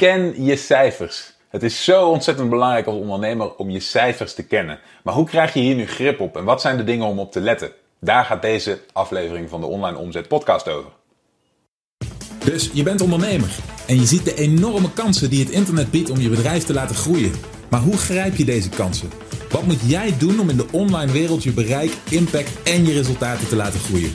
Ken je cijfers. Het is zo ontzettend belangrijk als ondernemer om je cijfers te kennen. Maar hoe krijg je hier nu grip op en wat zijn de dingen om op te letten? Daar gaat deze aflevering van de Online Omzet Podcast over. Dus je bent ondernemer en je ziet de enorme kansen die het internet biedt om je bedrijf te laten groeien. Maar hoe grijp je deze kansen? Wat moet jij doen om in de online wereld je bereik, impact en je resultaten te laten groeien?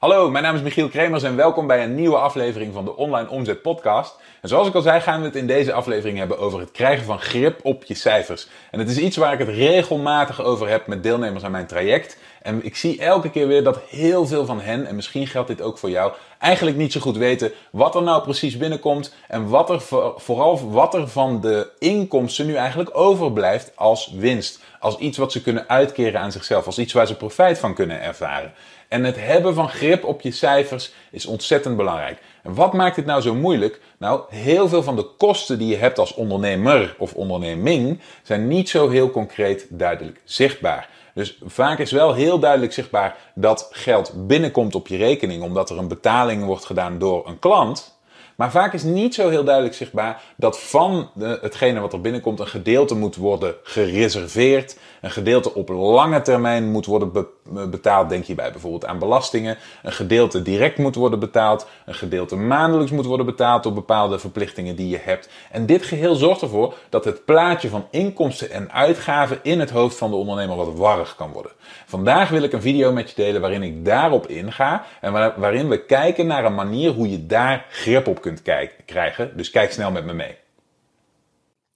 Hallo, mijn naam is Michiel Kremers en welkom bij een nieuwe aflevering van de Online Omzet Podcast. En zoals ik al zei, gaan we het in deze aflevering hebben over het krijgen van grip op je cijfers. En het is iets waar ik het regelmatig over heb met deelnemers aan mijn traject. En ik zie elke keer weer dat heel veel van hen, en misschien geldt dit ook voor jou, eigenlijk niet zo goed weten wat er nou precies binnenkomt en wat er vooral wat er van de inkomsten nu eigenlijk overblijft als winst. Als iets wat ze kunnen uitkeren aan zichzelf, als iets waar ze profijt van kunnen ervaren. En het hebben van grip op je cijfers is ontzettend belangrijk. En wat maakt dit nou zo moeilijk? Nou, heel veel van de kosten die je hebt als ondernemer of onderneming zijn niet zo heel concreet duidelijk zichtbaar. Dus vaak is wel heel duidelijk zichtbaar dat geld binnenkomt op je rekening omdat er een betaling wordt gedaan door een klant. Maar vaak is niet zo heel duidelijk zichtbaar dat van hetgene wat er binnenkomt een gedeelte moet worden gereserveerd. Een gedeelte op lange termijn moet worden betaald. Denk hierbij bijvoorbeeld aan belastingen. Een gedeelte direct moet worden betaald. Een gedeelte maandelijks moet worden betaald op bepaalde verplichtingen die je hebt. En dit geheel zorgt ervoor dat het plaatje van inkomsten en uitgaven in het hoofd van de ondernemer wat warrig kan worden. Vandaag wil ik een video met je delen waarin ik daarop inga. En waarin we kijken naar een manier hoe je daar grip op kunt krijgen. Dus kijk snel met me mee.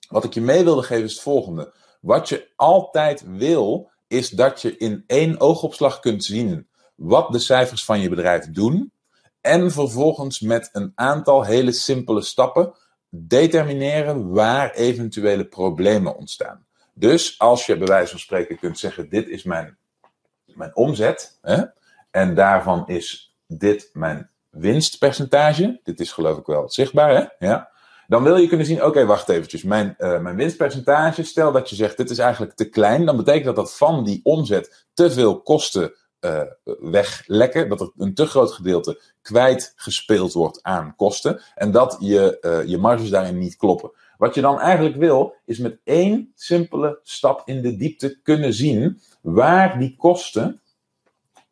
Wat ik je mee wilde geven is het volgende. Wat je altijd wil, is dat je in één oogopslag kunt zien wat de cijfers van je bedrijf doen. En vervolgens met een aantal hele simpele stappen determineren waar eventuele problemen ontstaan. Dus als je bij wijze van spreken kunt zeggen: Dit is mijn, mijn omzet. Hè, en daarvan is dit mijn winstpercentage. Dit is geloof ik wel zichtbaar, hè? Ja. Dan wil je kunnen zien, oké, wacht eventjes. Mijn, uh, mijn winstpercentage, stel dat je zegt, dit is eigenlijk te klein. Dan betekent dat dat van die omzet te veel kosten uh, weglekken. Dat er een te groot gedeelte kwijtgespeeld wordt aan kosten. En dat je, uh, je marges daarin niet kloppen. Wat je dan eigenlijk wil, is met één simpele stap in de diepte kunnen zien waar die kosten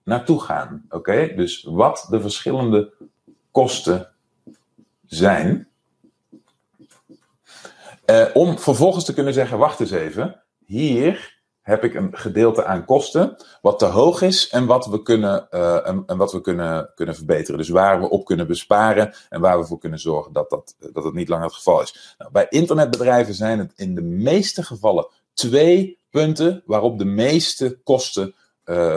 naartoe gaan. Oké, dus wat de verschillende kosten zijn. Uh, om vervolgens te kunnen zeggen: wacht eens even, hier heb ik een gedeelte aan kosten wat te hoog is en wat we kunnen, uh, en, wat we kunnen, kunnen verbeteren. Dus waar we op kunnen besparen en waar we voor kunnen zorgen dat, dat, dat het niet langer het geval is. Nou, bij internetbedrijven zijn het in de meeste gevallen twee punten waarop de meeste kosten uh,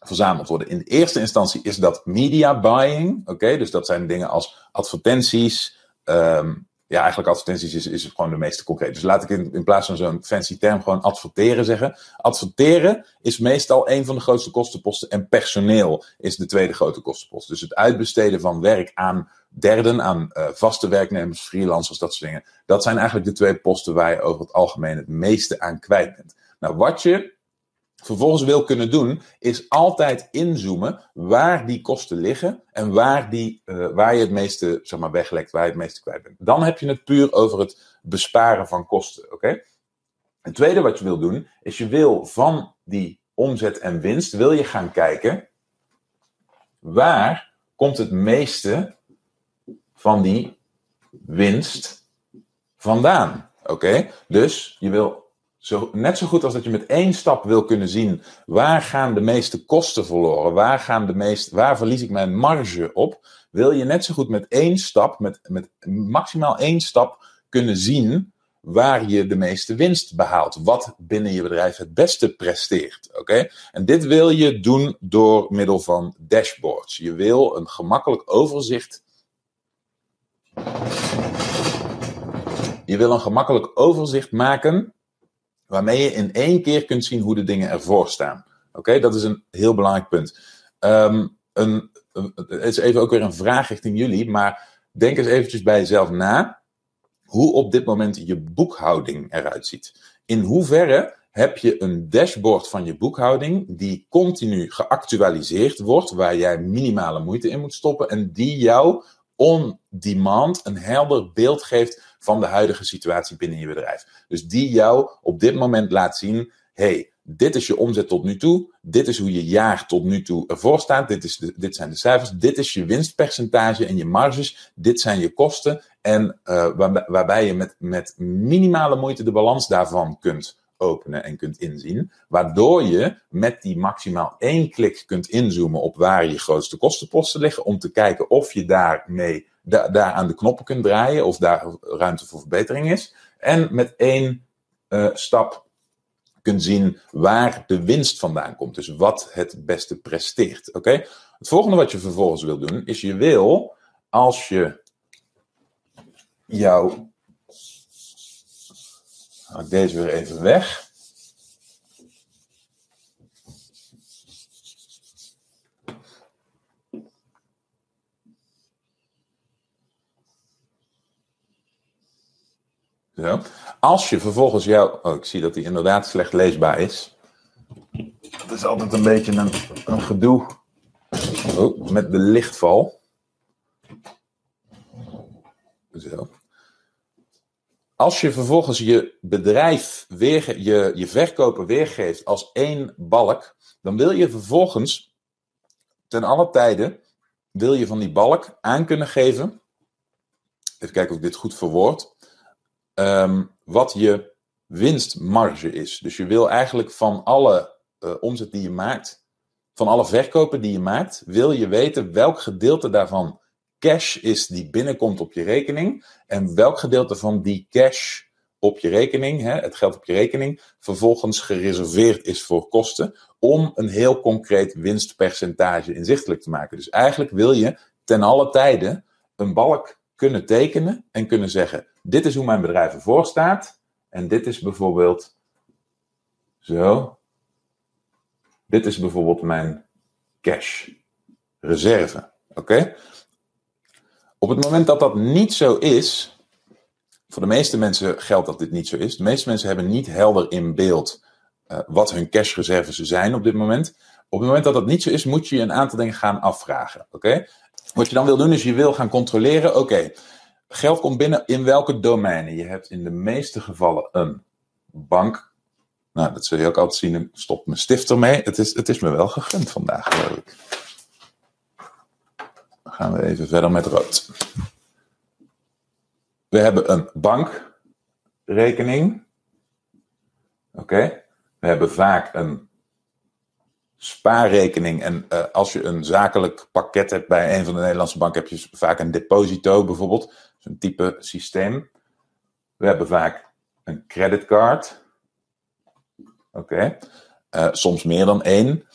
verzameld worden. In de eerste instantie is dat media buying. Oké, dus dat zijn dingen als advertenties. Um, ja, eigenlijk advertenties is, is gewoon de meeste concreet. Dus laat ik in, in plaats van zo'n fancy term gewoon adverteren zeggen. Adverteren is meestal een van de grootste kostenposten. En personeel is de tweede grote kostenpost. Dus het uitbesteden van werk aan derden, aan uh, vaste werknemers, freelancers, dat soort dingen. Dat zijn eigenlijk de twee posten waar je over het algemeen het meeste aan kwijt bent. Nou, wat je vervolgens wil kunnen doen, is altijd inzoomen waar die kosten liggen en waar, die, uh, waar je het meeste zeg maar, weglekt, waar je het meeste kwijt bent. Dan heb je het puur over het besparen van kosten. Oké? Het tweede wat je wil doen, is je wil van die omzet en winst, wil je gaan kijken waar komt het meeste van die winst vandaan. Oké? Dus je wil zo, net zo goed als dat je met één stap wil kunnen zien waar gaan de meeste kosten verloren, waar, gaan de meest, waar verlies ik mijn marge op, wil je net zo goed met één stap, met, met maximaal één stap kunnen zien waar je de meeste winst behaalt. Wat binnen je bedrijf het beste presteert. Oké? En dit wil je doen door middel van dashboards. Je wil een gemakkelijk overzicht. Je wil een gemakkelijk overzicht maken waarmee je in één keer kunt zien hoe de dingen ervoor staan. Oké, dat is een heel belangrijk punt. Um, een, het is even ook weer een vraag richting jullie, maar denk eens eventjes bij jezelf na. hoe op dit moment je boekhouding eruit ziet. In hoeverre heb je een dashboard van je boekhouding die continu geactualiseerd wordt, waar jij minimale moeite in moet stoppen en die jou on demand een helder beeld geeft van de huidige situatie binnen je bedrijf. Dus die jou op dit moment laat zien, hey, dit is je omzet tot nu toe, dit is hoe je jaar tot nu toe ervoor staat, dit, is de, dit zijn de cijfers, dit is je winstpercentage en je marges, dit zijn je kosten en waarbij, waarbij je met, met minimale moeite de balans daarvan kunt openen en kunt inzien. Waardoor je met die maximaal één klik kunt inzoomen op waar je grootste kostenposten liggen. Om te kijken of je daarmee da daar aan de knoppen kunt draaien of daar ruimte voor verbetering is. En met één uh, stap kunt zien waar de winst vandaan komt. Dus wat het beste presteert. Oké? Het volgende wat je vervolgens wil doen is je wil als je jouw Haal ik deze weer even weg. Zo. Als je vervolgens jouw. Oh, ik zie dat die inderdaad slecht leesbaar is. Dat is altijd een beetje een, een gedoe. Oh, met de lichtval. Zo. Als je vervolgens je bedrijf je, je verkopen weergeeft als één balk, dan wil je vervolgens ten alle tijde, wil je van die balk aan kunnen geven, even kijken of ik dit goed verwoord, um, wat je winstmarge is. Dus je wil eigenlijk van alle uh, omzet die je maakt, van alle verkopen die je maakt, wil je weten welk gedeelte daarvan cash is die binnenkomt op je rekening. En welk gedeelte van die cash op je rekening, hè, het geld op je rekening, vervolgens gereserveerd is voor kosten. Om een heel concreet winstpercentage inzichtelijk te maken. Dus eigenlijk wil je ten alle tijde een balk kunnen tekenen en kunnen zeggen: dit is hoe mijn bedrijf ervoor staat. En dit is bijvoorbeeld zo. Dit is bijvoorbeeld mijn cash reserve. Oké? Op het moment dat dat niet zo is, voor de meeste mensen geldt dat dit niet zo is. De meeste mensen hebben niet helder in beeld uh, wat hun cashreserves zijn op dit moment. Op het moment dat dat niet zo is, moet je een aantal dingen gaan afvragen. Oké? Wat je dan wil doen, is je wil gaan controleren: oké, geld komt binnen in welke domeinen? Je hebt in de meeste gevallen een bank. Nou, dat zul je ook altijd zien. Stop mijn stift ermee. Het is, het is me wel gegund vandaag, geloof ik gaan we even verder met rood. We hebben een bankrekening. Oké. We hebben vaak een spaarrekening. En uh, als je een zakelijk pakket hebt bij een van de Nederlandse banken, heb je vaak een deposito bijvoorbeeld. Zo'n type systeem. We hebben vaak een creditcard. Oké. Uh, soms meer dan één.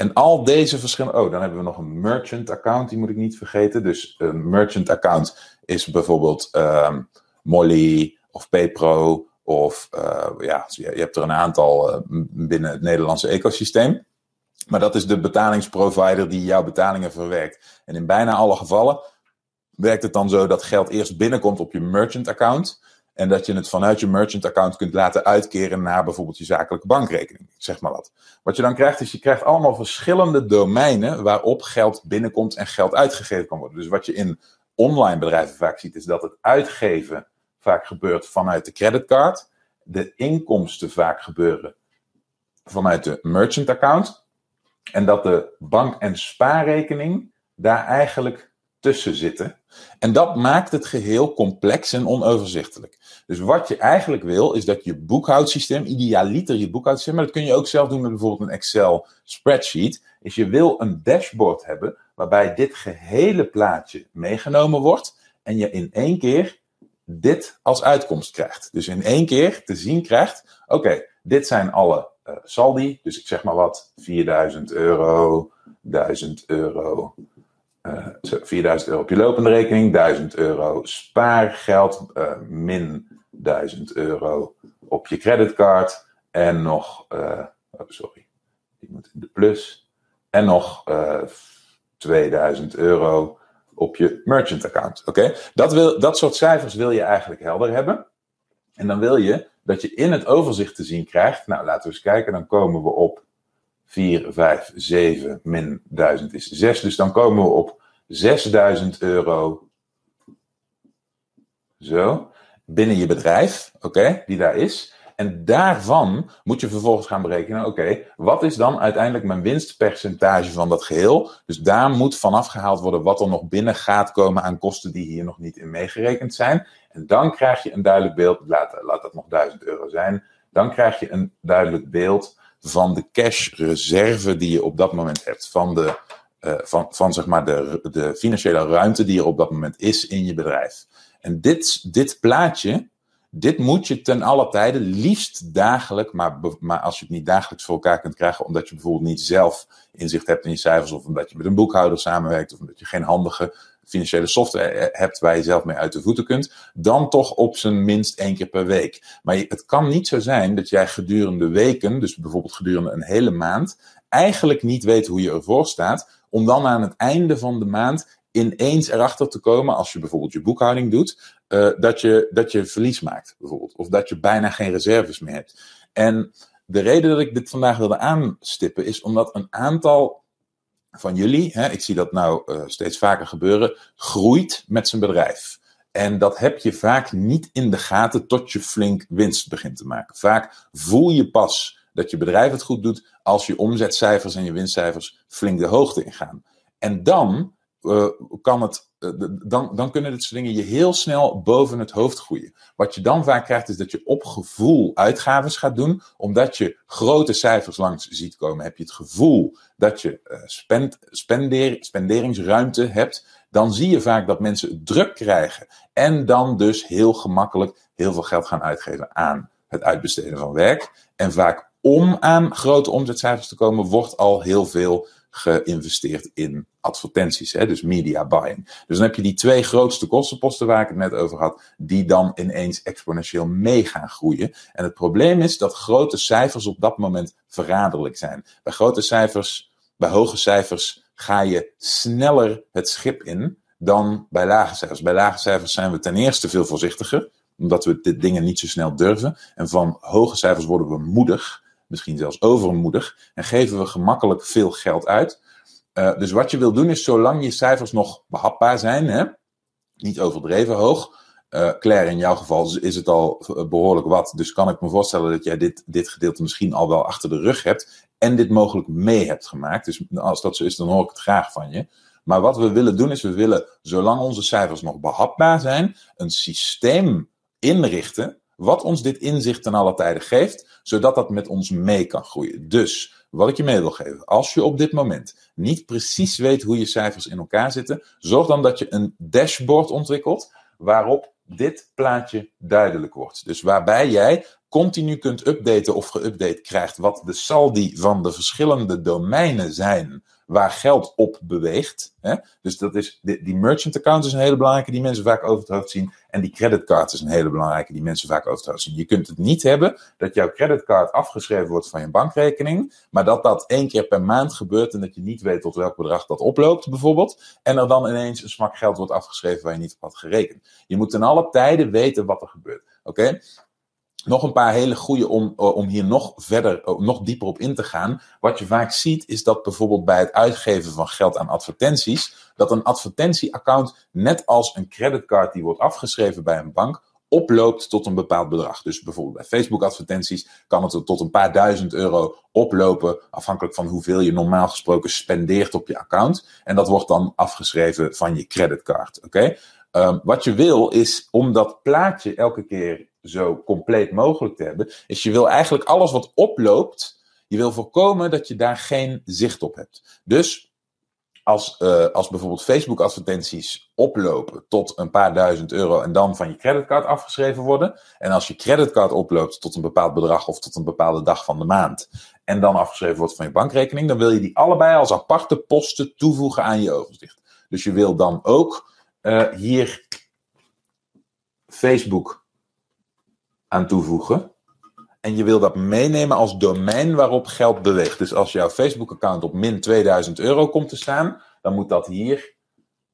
En al deze verschillende. Oh, dan hebben we nog een merchant account, die moet ik niet vergeten. Dus een merchant account is bijvoorbeeld um, Molly of PayPro. Of uh, ja, je hebt er een aantal uh, binnen het Nederlandse ecosysteem. Maar dat is de betalingsprovider die jouw betalingen verwerkt. En in bijna alle gevallen werkt het dan zo dat geld eerst binnenkomt op je merchant account. En dat je het vanuit je merchant account kunt laten uitkeren naar bijvoorbeeld je zakelijke bankrekening. Zeg maar wat. Wat je dan krijgt is, je krijgt allemaal verschillende domeinen waarop geld binnenkomt en geld uitgegeven kan worden. Dus wat je in online bedrijven vaak ziet, is dat het uitgeven vaak gebeurt vanuit de creditcard. De inkomsten vaak gebeuren vanuit de merchant account. En dat de bank- en spaarrekening daar eigenlijk tussen zitten. En dat maakt het geheel complex en onoverzichtelijk. Dus wat je eigenlijk wil, is dat je boekhoudsysteem, idealiter je boekhoudsysteem, maar dat kun je ook zelf doen met bijvoorbeeld een Excel spreadsheet, is je wil een dashboard hebben waarbij dit gehele plaatje meegenomen wordt en je in één keer dit als uitkomst krijgt. Dus in één keer te zien krijgt, oké, dit zijn alle uh, saldi, dus ik zeg maar wat, 4000 euro, 1000 euro, 4000 euro op je lopende rekening, 1000 euro spaargeld, uh, min 1000 euro op je creditcard en nog, uh, oh, sorry, die moet in de plus, en nog 2000 euro op je merchant account. Oké? Dat, wil, dat soort cijfers wil je eigenlijk helder hebben. En dan wil je dat je in het overzicht te zien krijgt. Nou, laten we eens kijken. Dan komen we op 4, 5, 7 min 1000 is 6. Dus dan komen we op 6000 euro. Zo. Binnen je bedrijf, oké, die daar is. En daarvan moet je vervolgens gaan berekenen, oké, wat is dan uiteindelijk mijn winstpercentage van dat geheel? Dus daar moet vanaf gehaald worden wat er nog binnen gaat komen aan kosten die hier nog niet in meegerekend zijn. En dan krijg je een duidelijk beeld, laat, laat dat nog 1000 euro zijn, dan krijg je een duidelijk beeld van de cashreserve die je op dat moment hebt. Van, de, uh, van, van zeg maar de, de financiële ruimte die er op dat moment is in je bedrijf. En dit, dit plaatje, dit moet je ten alle tijde, liefst dagelijks, maar, maar als je het niet dagelijks voor elkaar kunt krijgen, omdat je bijvoorbeeld niet zelf inzicht hebt in je cijfers, of omdat je met een boekhouder samenwerkt, of omdat je geen handige financiële software hebt waar je zelf mee uit de voeten kunt, dan toch op zijn minst één keer per week. Maar het kan niet zo zijn dat jij gedurende weken, dus bijvoorbeeld gedurende een hele maand, eigenlijk niet weet hoe je ervoor staat, om dan aan het einde van de maand ineens erachter te komen, als je bijvoorbeeld je boekhouding doet, uh, dat, je, dat je verlies maakt, bijvoorbeeld. Of dat je bijna geen reserves meer hebt. En de reden dat ik dit vandaag wilde aanstippen, is omdat een aantal van jullie, hè, ik zie dat nou uh, steeds vaker gebeuren, groeit met zijn bedrijf. En dat heb je vaak niet in de gaten tot je flink winst begint te maken. Vaak voel je pas dat je bedrijf het goed doet als je omzetcijfers en je winstcijfers flink de hoogte ingaan. En dan uh, kan het, uh, dan, dan kunnen dit soort dingen je heel snel boven het hoofd groeien. Wat je dan vaak krijgt is dat je op gevoel uitgaves gaat doen, omdat je grote cijfers langs ziet komen. Heb je het gevoel dat je uh, spend, spender, spenderingsruimte hebt, dan zie je vaak dat mensen druk krijgen. En dan dus heel gemakkelijk heel veel geld gaan uitgeven aan het uitbesteden van werk. En vaak om aan grote omzetcijfers te komen, wordt al heel veel geïnvesteerd in advertenties, hè, dus media buying. Dus dan heb je die twee grootste kostenposten waar ik het net over had, die dan ineens exponentieel mee gaan groeien. En het probleem is dat grote cijfers op dat moment verraderlijk zijn. Bij grote cijfers, bij hoge cijfers, ga je sneller het schip in dan bij lage cijfers. Bij lage cijfers zijn we ten eerste veel voorzichtiger, omdat we dit dingen niet zo snel durven. En van hoge cijfers worden we moedig misschien zelfs overmoedig, en geven we gemakkelijk veel geld uit. Uh, dus wat je wil doen is, zolang je cijfers nog behapbaar zijn, hè, niet overdreven hoog. Uh, Claire, in jouw geval is het al behoorlijk wat, dus kan ik me voorstellen dat jij dit, dit gedeelte misschien al wel achter de rug hebt en dit mogelijk mee hebt gemaakt. Dus als dat zo is, dan hoor ik het graag van je. Maar wat we willen doen is, we willen, zolang onze cijfers nog behapbaar zijn, een systeem inrichten wat ons dit inzicht ten alle tijde geeft, zodat dat met ons mee kan groeien. Dus wat ik je mee wil geven, als je op dit moment niet precies weet hoe je cijfers in elkaar zitten, zorg dan dat je een dashboard ontwikkelt waarop dit plaatje duidelijk wordt. Dus waarbij jij continu kunt updaten of geüpdate krijgt wat de saldi van de verschillende domeinen zijn waar geld op beweegt. Hè? Dus dat is, die, die, merchant account is een hele belangrijke die mensen vaak over het hoofd zien. En die creditcard is een hele belangrijke die mensen vaak over het hoofd zien. Je kunt het niet hebben dat jouw creditcard afgeschreven wordt van je bankrekening. Maar dat dat één keer per maand gebeurt en dat je niet weet tot welk bedrag dat oploopt bijvoorbeeld. En er dan ineens een smak geld wordt afgeschreven waar je niet op had gerekend. Je moet ten alle tijden weten wat er gebeurt. Oké? Nog een paar hele goede om, eh, om hier nog verder, eh, nog dieper op in te gaan. Wat je vaak ziet is dat bijvoorbeeld bij het uitgeven van geld aan advertenties, dat een advertentieaccount net als een creditcard die wordt afgeschreven bij een bank, oploopt tot een bepaald bedrag. Dus bijvoorbeeld bij Facebook advertenties kan het tot een paar duizend euro oplopen, afhankelijk van hoeveel je normaal gesproken spendeert op je account. En dat wordt dan afgeschreven van je creditcard. Oké? Um, wat je wil is om dat plaatje elke keer zo compleet mogelijk te hebben, is je wil eigenlijk alles wat oploopt, je wil voorkomen dat je daar geen zicht op hebt. Dus als, uh, als bijvoorbeeld Facebook advertenties oplopen tot een paar duizend euro en dan van je creditcard afgeschreven worden, en als je creditcard oploopt tot een bepaald bedrag of tot een bepaalde dag van de maand, en dan afgeschreven wordt van je bankrekening, dan wil je die allebei als aparte posten toevoegen aan je overzicht. Dus je wil dan ook uh, hier Facebook aan toevoegen. En je wil dat meenemen als domein waarop geld beweegt. Dus als jouw Facebook-account op min 2000 euro komt te staan, dan moet dat hier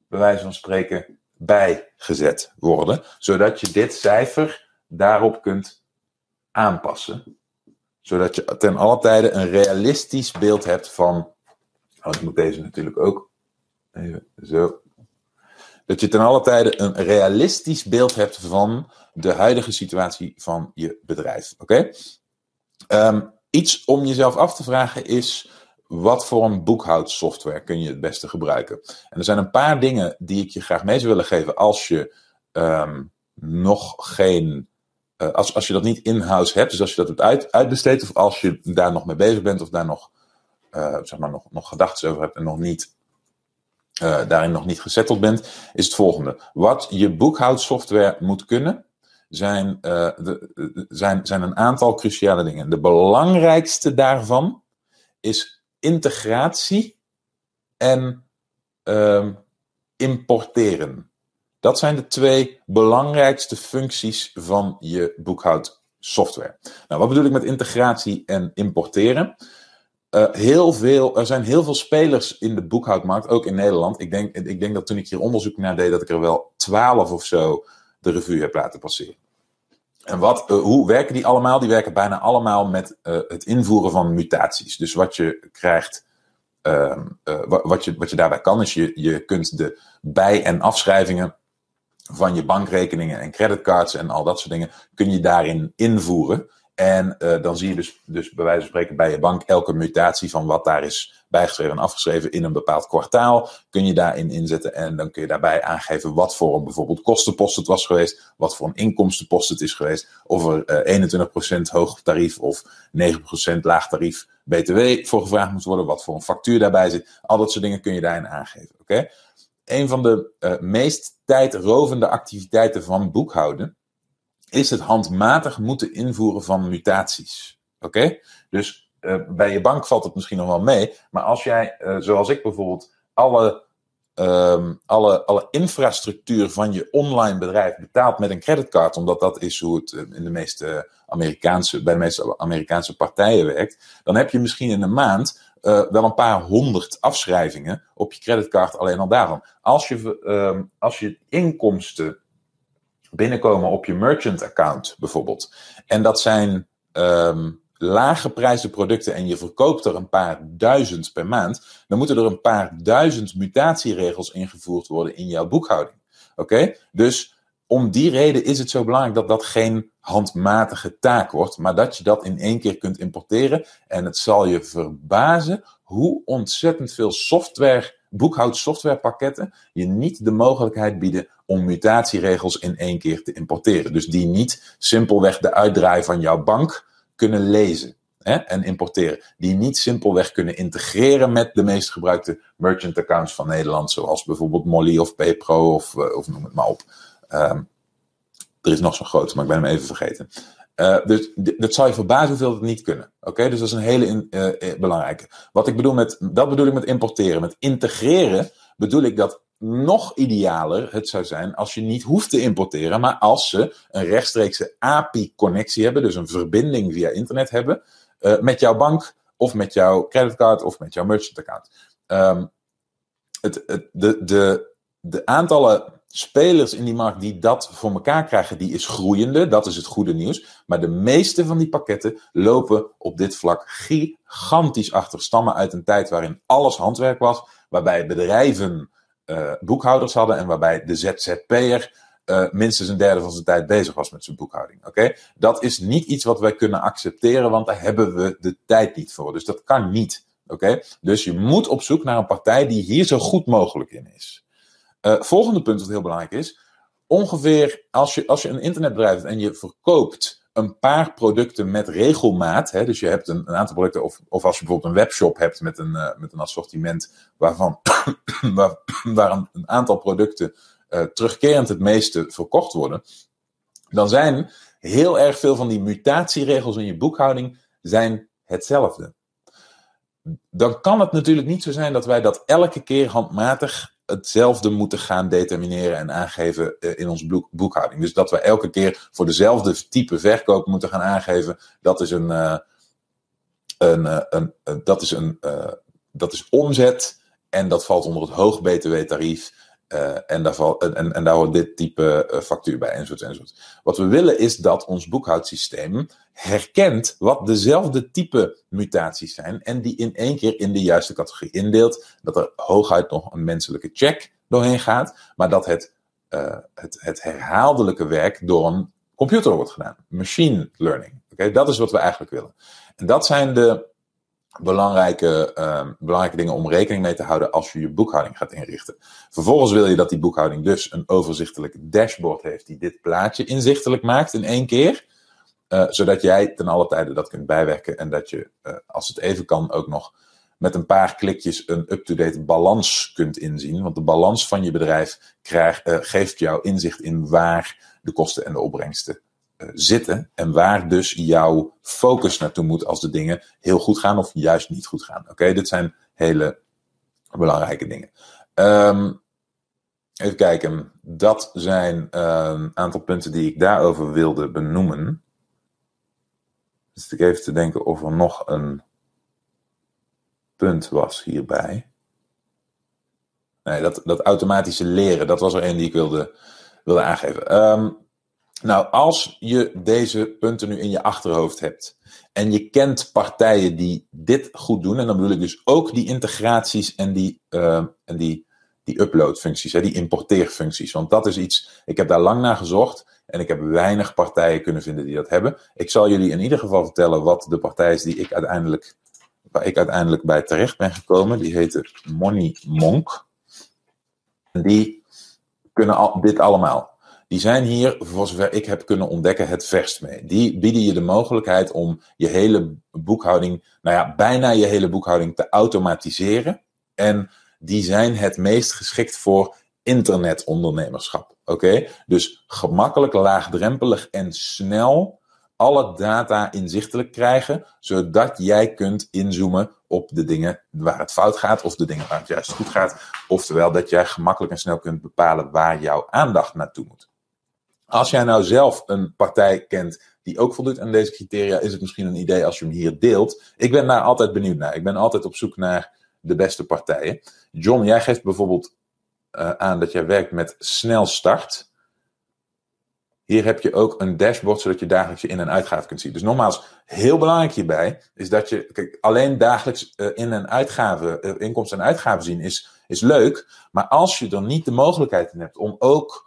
bij wijze van spreken, bijgezet worden. Zodat je dit cijfer daarop kunt aanpassen. Zodat je ten alle tijde een realistisch beeld hebt van. Oh, ik moet deze natuurlijk ook. Even zo. Dat je ten alle tijde een realistisch beeld hebt van de huidige situatie van je bedrijf. Oké? Ehm, iets om jezelf af te vragen is. Wat voor een boekhoudsoftware kun je het beste gebruiken? En er zijn een paar dingen die ik je graag mee zou willen geven als je ehm, nog geen uh, als, als je dat niet in-house hebt, dus als je dat hebt uit, uitbesteed, of als je daar nog mee bezig bent, of daar nog, uh, zeg maar nog, nog gedachten over hebt en nog niet, uh, daarin nog niet gezetteld bent, is het volgende. Wat je boekhoudsoftware moet kunnen, zijn, de, zijn, zijn een aantal cruciale dingen. De belangrijkste daarvan is integratie en ehm, importeren. Dat zijn de twee belangrijkste functies van je boekhoudsoftware. Nou, wat bedoel ik met integratie en importeren? Uh, heel veel, er zijn heel veel spelers in de boekhoudmarkt, ook in Nederland. Ik denk, ik denk dat toen ik hier onderzoek naar deed, dat ik er wel twaalf of zo de revue heb laten passeren. En wat, uh, hoe werken die allemaal? Die werken bijna allemaal met uh, het invoeren van mutaties. Dus wat je krijgt, ehm, wat, je, wat je daarbij kan, is je, je kunt de bij- en afschrijvingen van je bankrekeningen en creditcards en al dat soort dingen, kun je daarin invoeren. En uh, dan zie je dus, dus bij wijze van spreken bij je bank elke mutatie van wat daar is bijgeschreven en afgeschreven in een bepaald kwartaal. Kun je daarin inzetten en dan kun je daarbij aangeven wat voor een bijvoorbeeld kostenpost het was geweest, wat voor een inkomstenpost het is geweest, of er uh, 21% hoog tarief of 9% laag tarief BTW voor gevraagd moet worden, wat voor een factuur daarbij zit. Al dat soort dingen kun je daarin aangeven. Oké? Okay? Een van de uh, meest tijdrovende activiteiten van boekhouden is het handmatig moeten invoeren van mutaties. Oké? Dus uh, bij je bank valt het misschien nog wel mee, maar als jij, uh, zoals ik bijvoorbeeld, alle, um, alle, alle infrastructuur van je online bedrijf betaalt met een creditcard, omdat dat is hoe het in de meeste Amerikaanse, bij de meeste Amerikaanse partijen werkt, dan heb je misschien in een maand wel een paar honderd afschrijvingen op je creditcard alleen al daarvan. Als je, uh, als je inkomsten binnenkomen op je merchant account bijvoorbeeld, en dat zijn um, lage prijzen producten en je verkoopt er een paar duizend per maand, dan moeten er een paar duizend mutatieregels ingevoerd worden in jouw boekhouding. Oké? Dus om die reden is het zo belangrijk dat dat geen handmatige taak wordt, maar dat je dat in één keer kunt importeren. En het zal je verbazen hoe ontzettend veel software, boekhoudsoftwarepakketten, je niet de mogelijkheid bieden om mutatieregels in één keer te importeren. Dus die niet simpelweg de uitdraai van jouw bank kunnen lezen. Hè, en importeren. Die niet simpelweg kunnen integreren met de meest gebruikte merchant accounts van Nederland, zoals bijvoorbeeld Molly of PayPro of, of noem het maar op. Um, er is nog zo'n grote, maar ik ben hem even vergeten. Uh, dus dat zal je verbazen hoeveel het niet kunnen. Oké, dus dat is een hele uh, belangrijke. Wat ik bedoel met, dat bedoel ik met importeren. Met integreren bedoel ik dat nog idealer het zou zijn als je niet hoeft te importeren, maar als ze een rechtstreekse API-connectie hebben, dus een verbinding via internet hebben, uh, met jouw bank of met jouw creditcard of met jouw merchant account. Um, het, het, de, de, de aantallen spelers in die markt die dat voor elkaar krijgen, die is groeiende. Dat is het goede nieuws. Maar de meeste van die pakketten lopen op dit vlak gigantisch achter. Stammen uit een tijd waarin alles handwerk was. Waarbij bedrijven uh, boekhouders hadden en waarbij de ZZP'er uh, minstens een derde van zijn tijd bezig was met zijn boekhouding. Oké? Dat is niet iets wat wij kunnen accepteren, want daar hebben we de tijd niet voor. Dus dat kan niet. Oké? Dus je moet op zoek naar een partij die hier zo goed mogelijk in is. Uh, volgende punt wat heel belangrijk is. Ongeveer als je, als je een internetbedrijf hebt en je verkoopt een paar producten met regelmaat. Hè, dus je hebt een, aantal producten, of, of als je bijvoorbeeld een webshop hebt met een, uh, met een assortiment waarvan waar, waar een, een, aantal producten uh, terugkerend het meeste verkocht worden. Dan zijn heel erg veel van die mutatieregels in je boekhouding zijn hetzelfde. Dan kan het natuurlijk niet zo zijn dat wij dat elke keer handmatig hetzelfde moeten gaan determineren en aangeven uh, in onze boekhouding. Dus dat we elke keer voor dezelfde type verkoop moeten gaan aangeven, dat is een, uh, een, uh, een, dat is een dat is omzet en dat valt onder het hoog btw tarief en, daar val, en, en daar hoort dit type factuur bij, enzovoort, enzovoort. Wat we willen is dat ons boekhoudsysteem herkent wat dezelfde type mutaties zijn en die in één keer in de juiste categorie indeelt. Dat er hooguit nog een menselijke check doorheen gaat, maar dat het, uh, het, het herhaaldelijke werk door een computer wordt gedaan. Machine learning. Oké, dat is wat we eigenlijk willen. En dat zijn de belangrijke, uh, belangrijke dingen om rekening mee te houden als je je boekhouding gaat inrichten. Vervolgens wil je dat die boekhouding dus een overzichtelijk dashboard heeft die dit plaatje inzichtelijk maakt in één keer. Uh, zodat jij ten alle tijde dat kunt bijwerken en dat je, uh, als het even kan, ook nog met een paar klikjes een up-to-date balans kunt inzien. Want de balans van je bedrijf krijg, uh, geeft jou inzicht in waar de kosten en de opbrengsten zitten. En waar dus jouw focus naartoe moet als de dingen heel goed gaan of juist niet goed gaan. Oké, dit zijn hele belangrijke dingen. Um, even kijken. Dat zijn een aantal punten die ik daarover wilde benoemen. Dus ik even te denken of er nog een punt was hierbij. Nee, dat, dat automatische leren, dat was er een die ik wilde, wilde aangeven. Um, nou, als je deze punten nu in je achterhoofd hebt en je kent partijen die dit goed doen, en dan bedoel ik dus ook die integraties en die, uh, en die, die uploadfuncties, hè, die importeerfuncties. Want dat is iets, ik heb daar lang naar gezocht en ik heb weinig partijen kunnen vinden die dat hebben. Ik zal jullie in ieder geval vertellen wat de partij is die ik uiteindelijk waar ik uiteindelijk bij terecht ben gekomen. Die heette Money Monk. Die kunnen dit allemaal. Die zijn hier, voor zover ik heb kunnen ontdekken, het verst mee. Die bieden je de mogelijkheid om je hele boekhouding, nou ja, bijna je hele boekhouding te automatiseren. En die zijn het meest geschikt voor internetondernemerschap. Oké? Dus gemakkelijk, laagdrempelig en snel alle data inzichtelijk krijgen, zodat jij kunt inzoomen op de dingen waar het fout gaat of de dingen waar het juist goed gaat. Oftewel dat jij gemakkelijk en snel kunt bepalen waar jouw aandacht naartoe moet. Als jij nou zelf een partij kent die ook voldoet aan deze criteria, is het misschien een idee als je hem hier deelt. Ik ben daar altijd benieuwd naar. Ik ben altijd op zoek naar de beste partijen. John, jij geeft bijvoorbeeld uh, aan dat jij werkt met snel start. Hier heb je ook een dashboard, zodat je dagelijks je in- en uitgaven kunt zien. Dus nogmaals, heel belangrijk hierbij is dat je, kijk, alleen dagelijks uh, in- en uitgaven, uh, inkomsten en uitgaven zien is, is leuk. Maar als je er niet de mogelijkheid in hebt om ook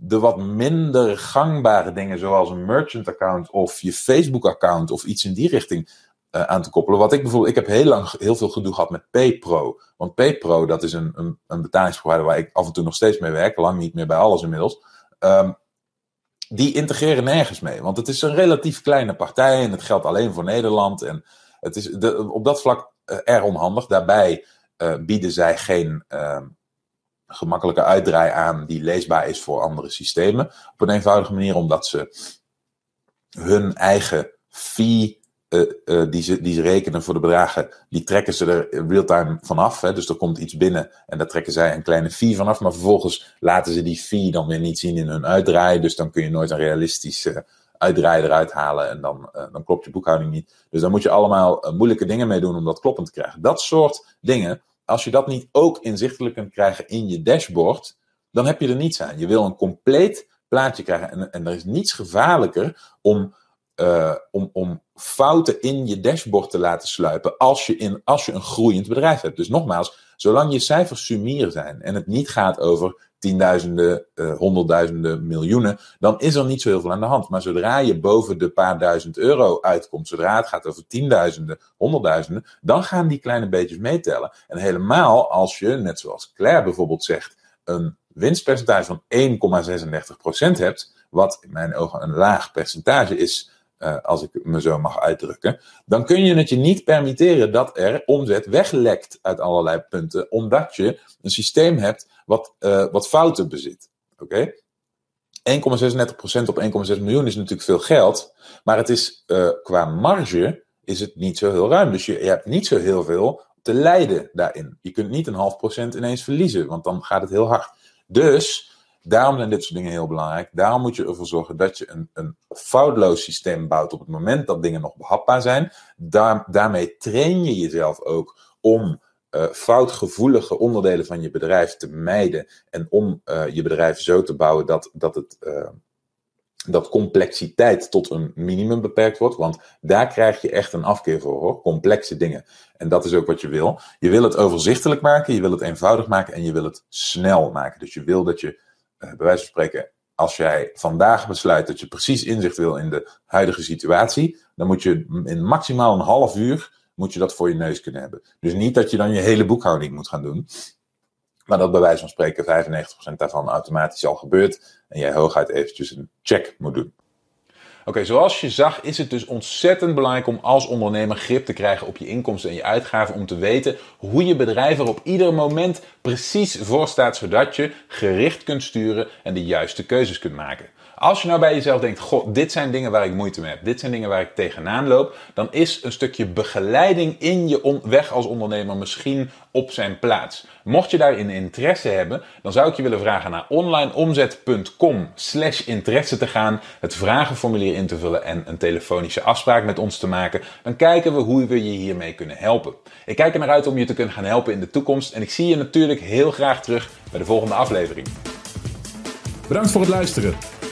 de wat minder gangbare dingen, zoals een merchant account of je Facebook account of iets in die richting uh, aan te koppelen. Wat ik bijvoorbeeld, ik heb heel lang heel veel gedoe gehad met PayPro. Want PayPro, dat is een, een, een betalingsprovider waar ik af en toe nog steeds mee werk, lang niet meer bij alles inmiddels. Um, die integreren nergens mee. Want het is een relatief kleine partij en het geldt alleen voor Nederland. En het is de, op dat vlak uh, erg onhandig. Daarbij uh, bieden zij geen uh, gemakkelijke uitdraai aan die leesbaar is voor andere systemen. Op een eenvoudige manier omdat ze hun eigen fee uh, uh, die, ze, die ze rekenen voor de bedragen, die trekken ze er real-time vanaf. Hè? Dus er komt iets binnen en daar trekken zij een kleine fee vanaf. Maar vervolgens laten ze die fee dan weer niet zien in hun uitdraai. Dus dan kun je nooit een realistische uitdraai eruit halen en dan, uh, dan klopt je boekhouding niet. Dus daar moet je allemaal moeilijke dingen mee doen om dat kloppend te krijgen. Dat soort dingen, als je dat niet ook inzichtelijk kunt krijgen in je dashboard, dan heb je er niets aan. Je wil een compleet plaatje krijgen en, er is niets gevaarlijker om uh, om, om fouten in je dashboard te laten sluipen als je, in, als je een groeiend bedrijf hebt. Dus nogmaals, zolang je cijfers sumier zijn en het niet gaat over tienduizenden, uh, honderdduizenden, miljoenen, dan is er niet zo heel veel aan de hand. Maar zodra je boven de paar duizend euro uitkomt, zodra het gaat over tienduizenden, honderdduizenden, dan gaan die kleine beetjes meetellen. En helemaal als je, net zoals Claire bijvoorbeeld zegt, een winstpercentage van 1,36% hebt, wat in mijn ogen een laag percentage is, uh, als ik me zo mag uitdrukken, dan kun je het je niet permitteren dat er omzet weglekt uit allerlei punten, omdat je een systeem hebt wat, uh, wat fouten bezit. Oké? Okay? 1,36% op 1,6 miljoen is natuurlijk veel geld, maar het is uh, qua marge is het niet zo heel ruim. Dus je, je hebt niet zo heel veel te lijden daarin. Je kunt niet een half procent ineens verliezen, want dan gaat het heel hard. Dus Daarom zijn dit soort dingen heel belangrijk. Daarom moet je ervoor zorgen dat je een, een foutloos systeem bouwt op het moment dat dingen nog behapbaar zijn. Daar, daarmee train je jezelf ook om uh, foutgevoelige onderdelen van je bedrijf te mijden en om uh, je bedrijf zo te bouwen dat, dat, het, uh, dat complexiteit tot een minimum beperkt wordt. Want daar krijg je echt een afkeer voor hoor. Complexe dingen. En dat is ook wat je wil. Je wil het overzichtelijk maken, je wil het eenvoudig maken en je wil het snel maken. Dus je wil dat je, bij wijze van spreken, als jij vandaag besluit dat je precies inzicht wil in de huidige situatie, dan moet je in maximaal een half uur moet je dat voor je neus kunnen hebben. Dus niet dat je dan je hele boekhouding moet gaan doen. Maar dat bij wijze van spreken 95% daarvan automatisch al gebeurt. En jij hooguit eventjes een check moet doen. Oké, zoals je zag is het dus ontzettend belangrijk om als ondernemer grip te krijgen op je inkomsten en je uitgaven. Om te weten hoe je bedrijf er op ieder moment precies voor staat. Zodat je gericht kunt sturen en de juiste keuzes kunt maken. Als je nou bij jezelf denkt, god, dit zijn dingen waar ik moeite mee heb, dit zijn dingen waar ik tegenaan loop, dan is een stukje begeleiding in je weg als ondernemer misschien op zijn plaats. Mocht je daarin interesse hebben, dan zou ik je willen vragen naar onlineomzet.com slash interesse te gaan, het vragenformulier in te vullen en een telefonische afspraak met ons te maken. Dan kijken we hoe we je hiermee kunnen helpen. Ik kijk er naar uit om je te kunnen gaan helpen in de toekomst en ik zie je natuurlijk heel graag terug bij de volgende aflevering. Bedankt voor het luisteren.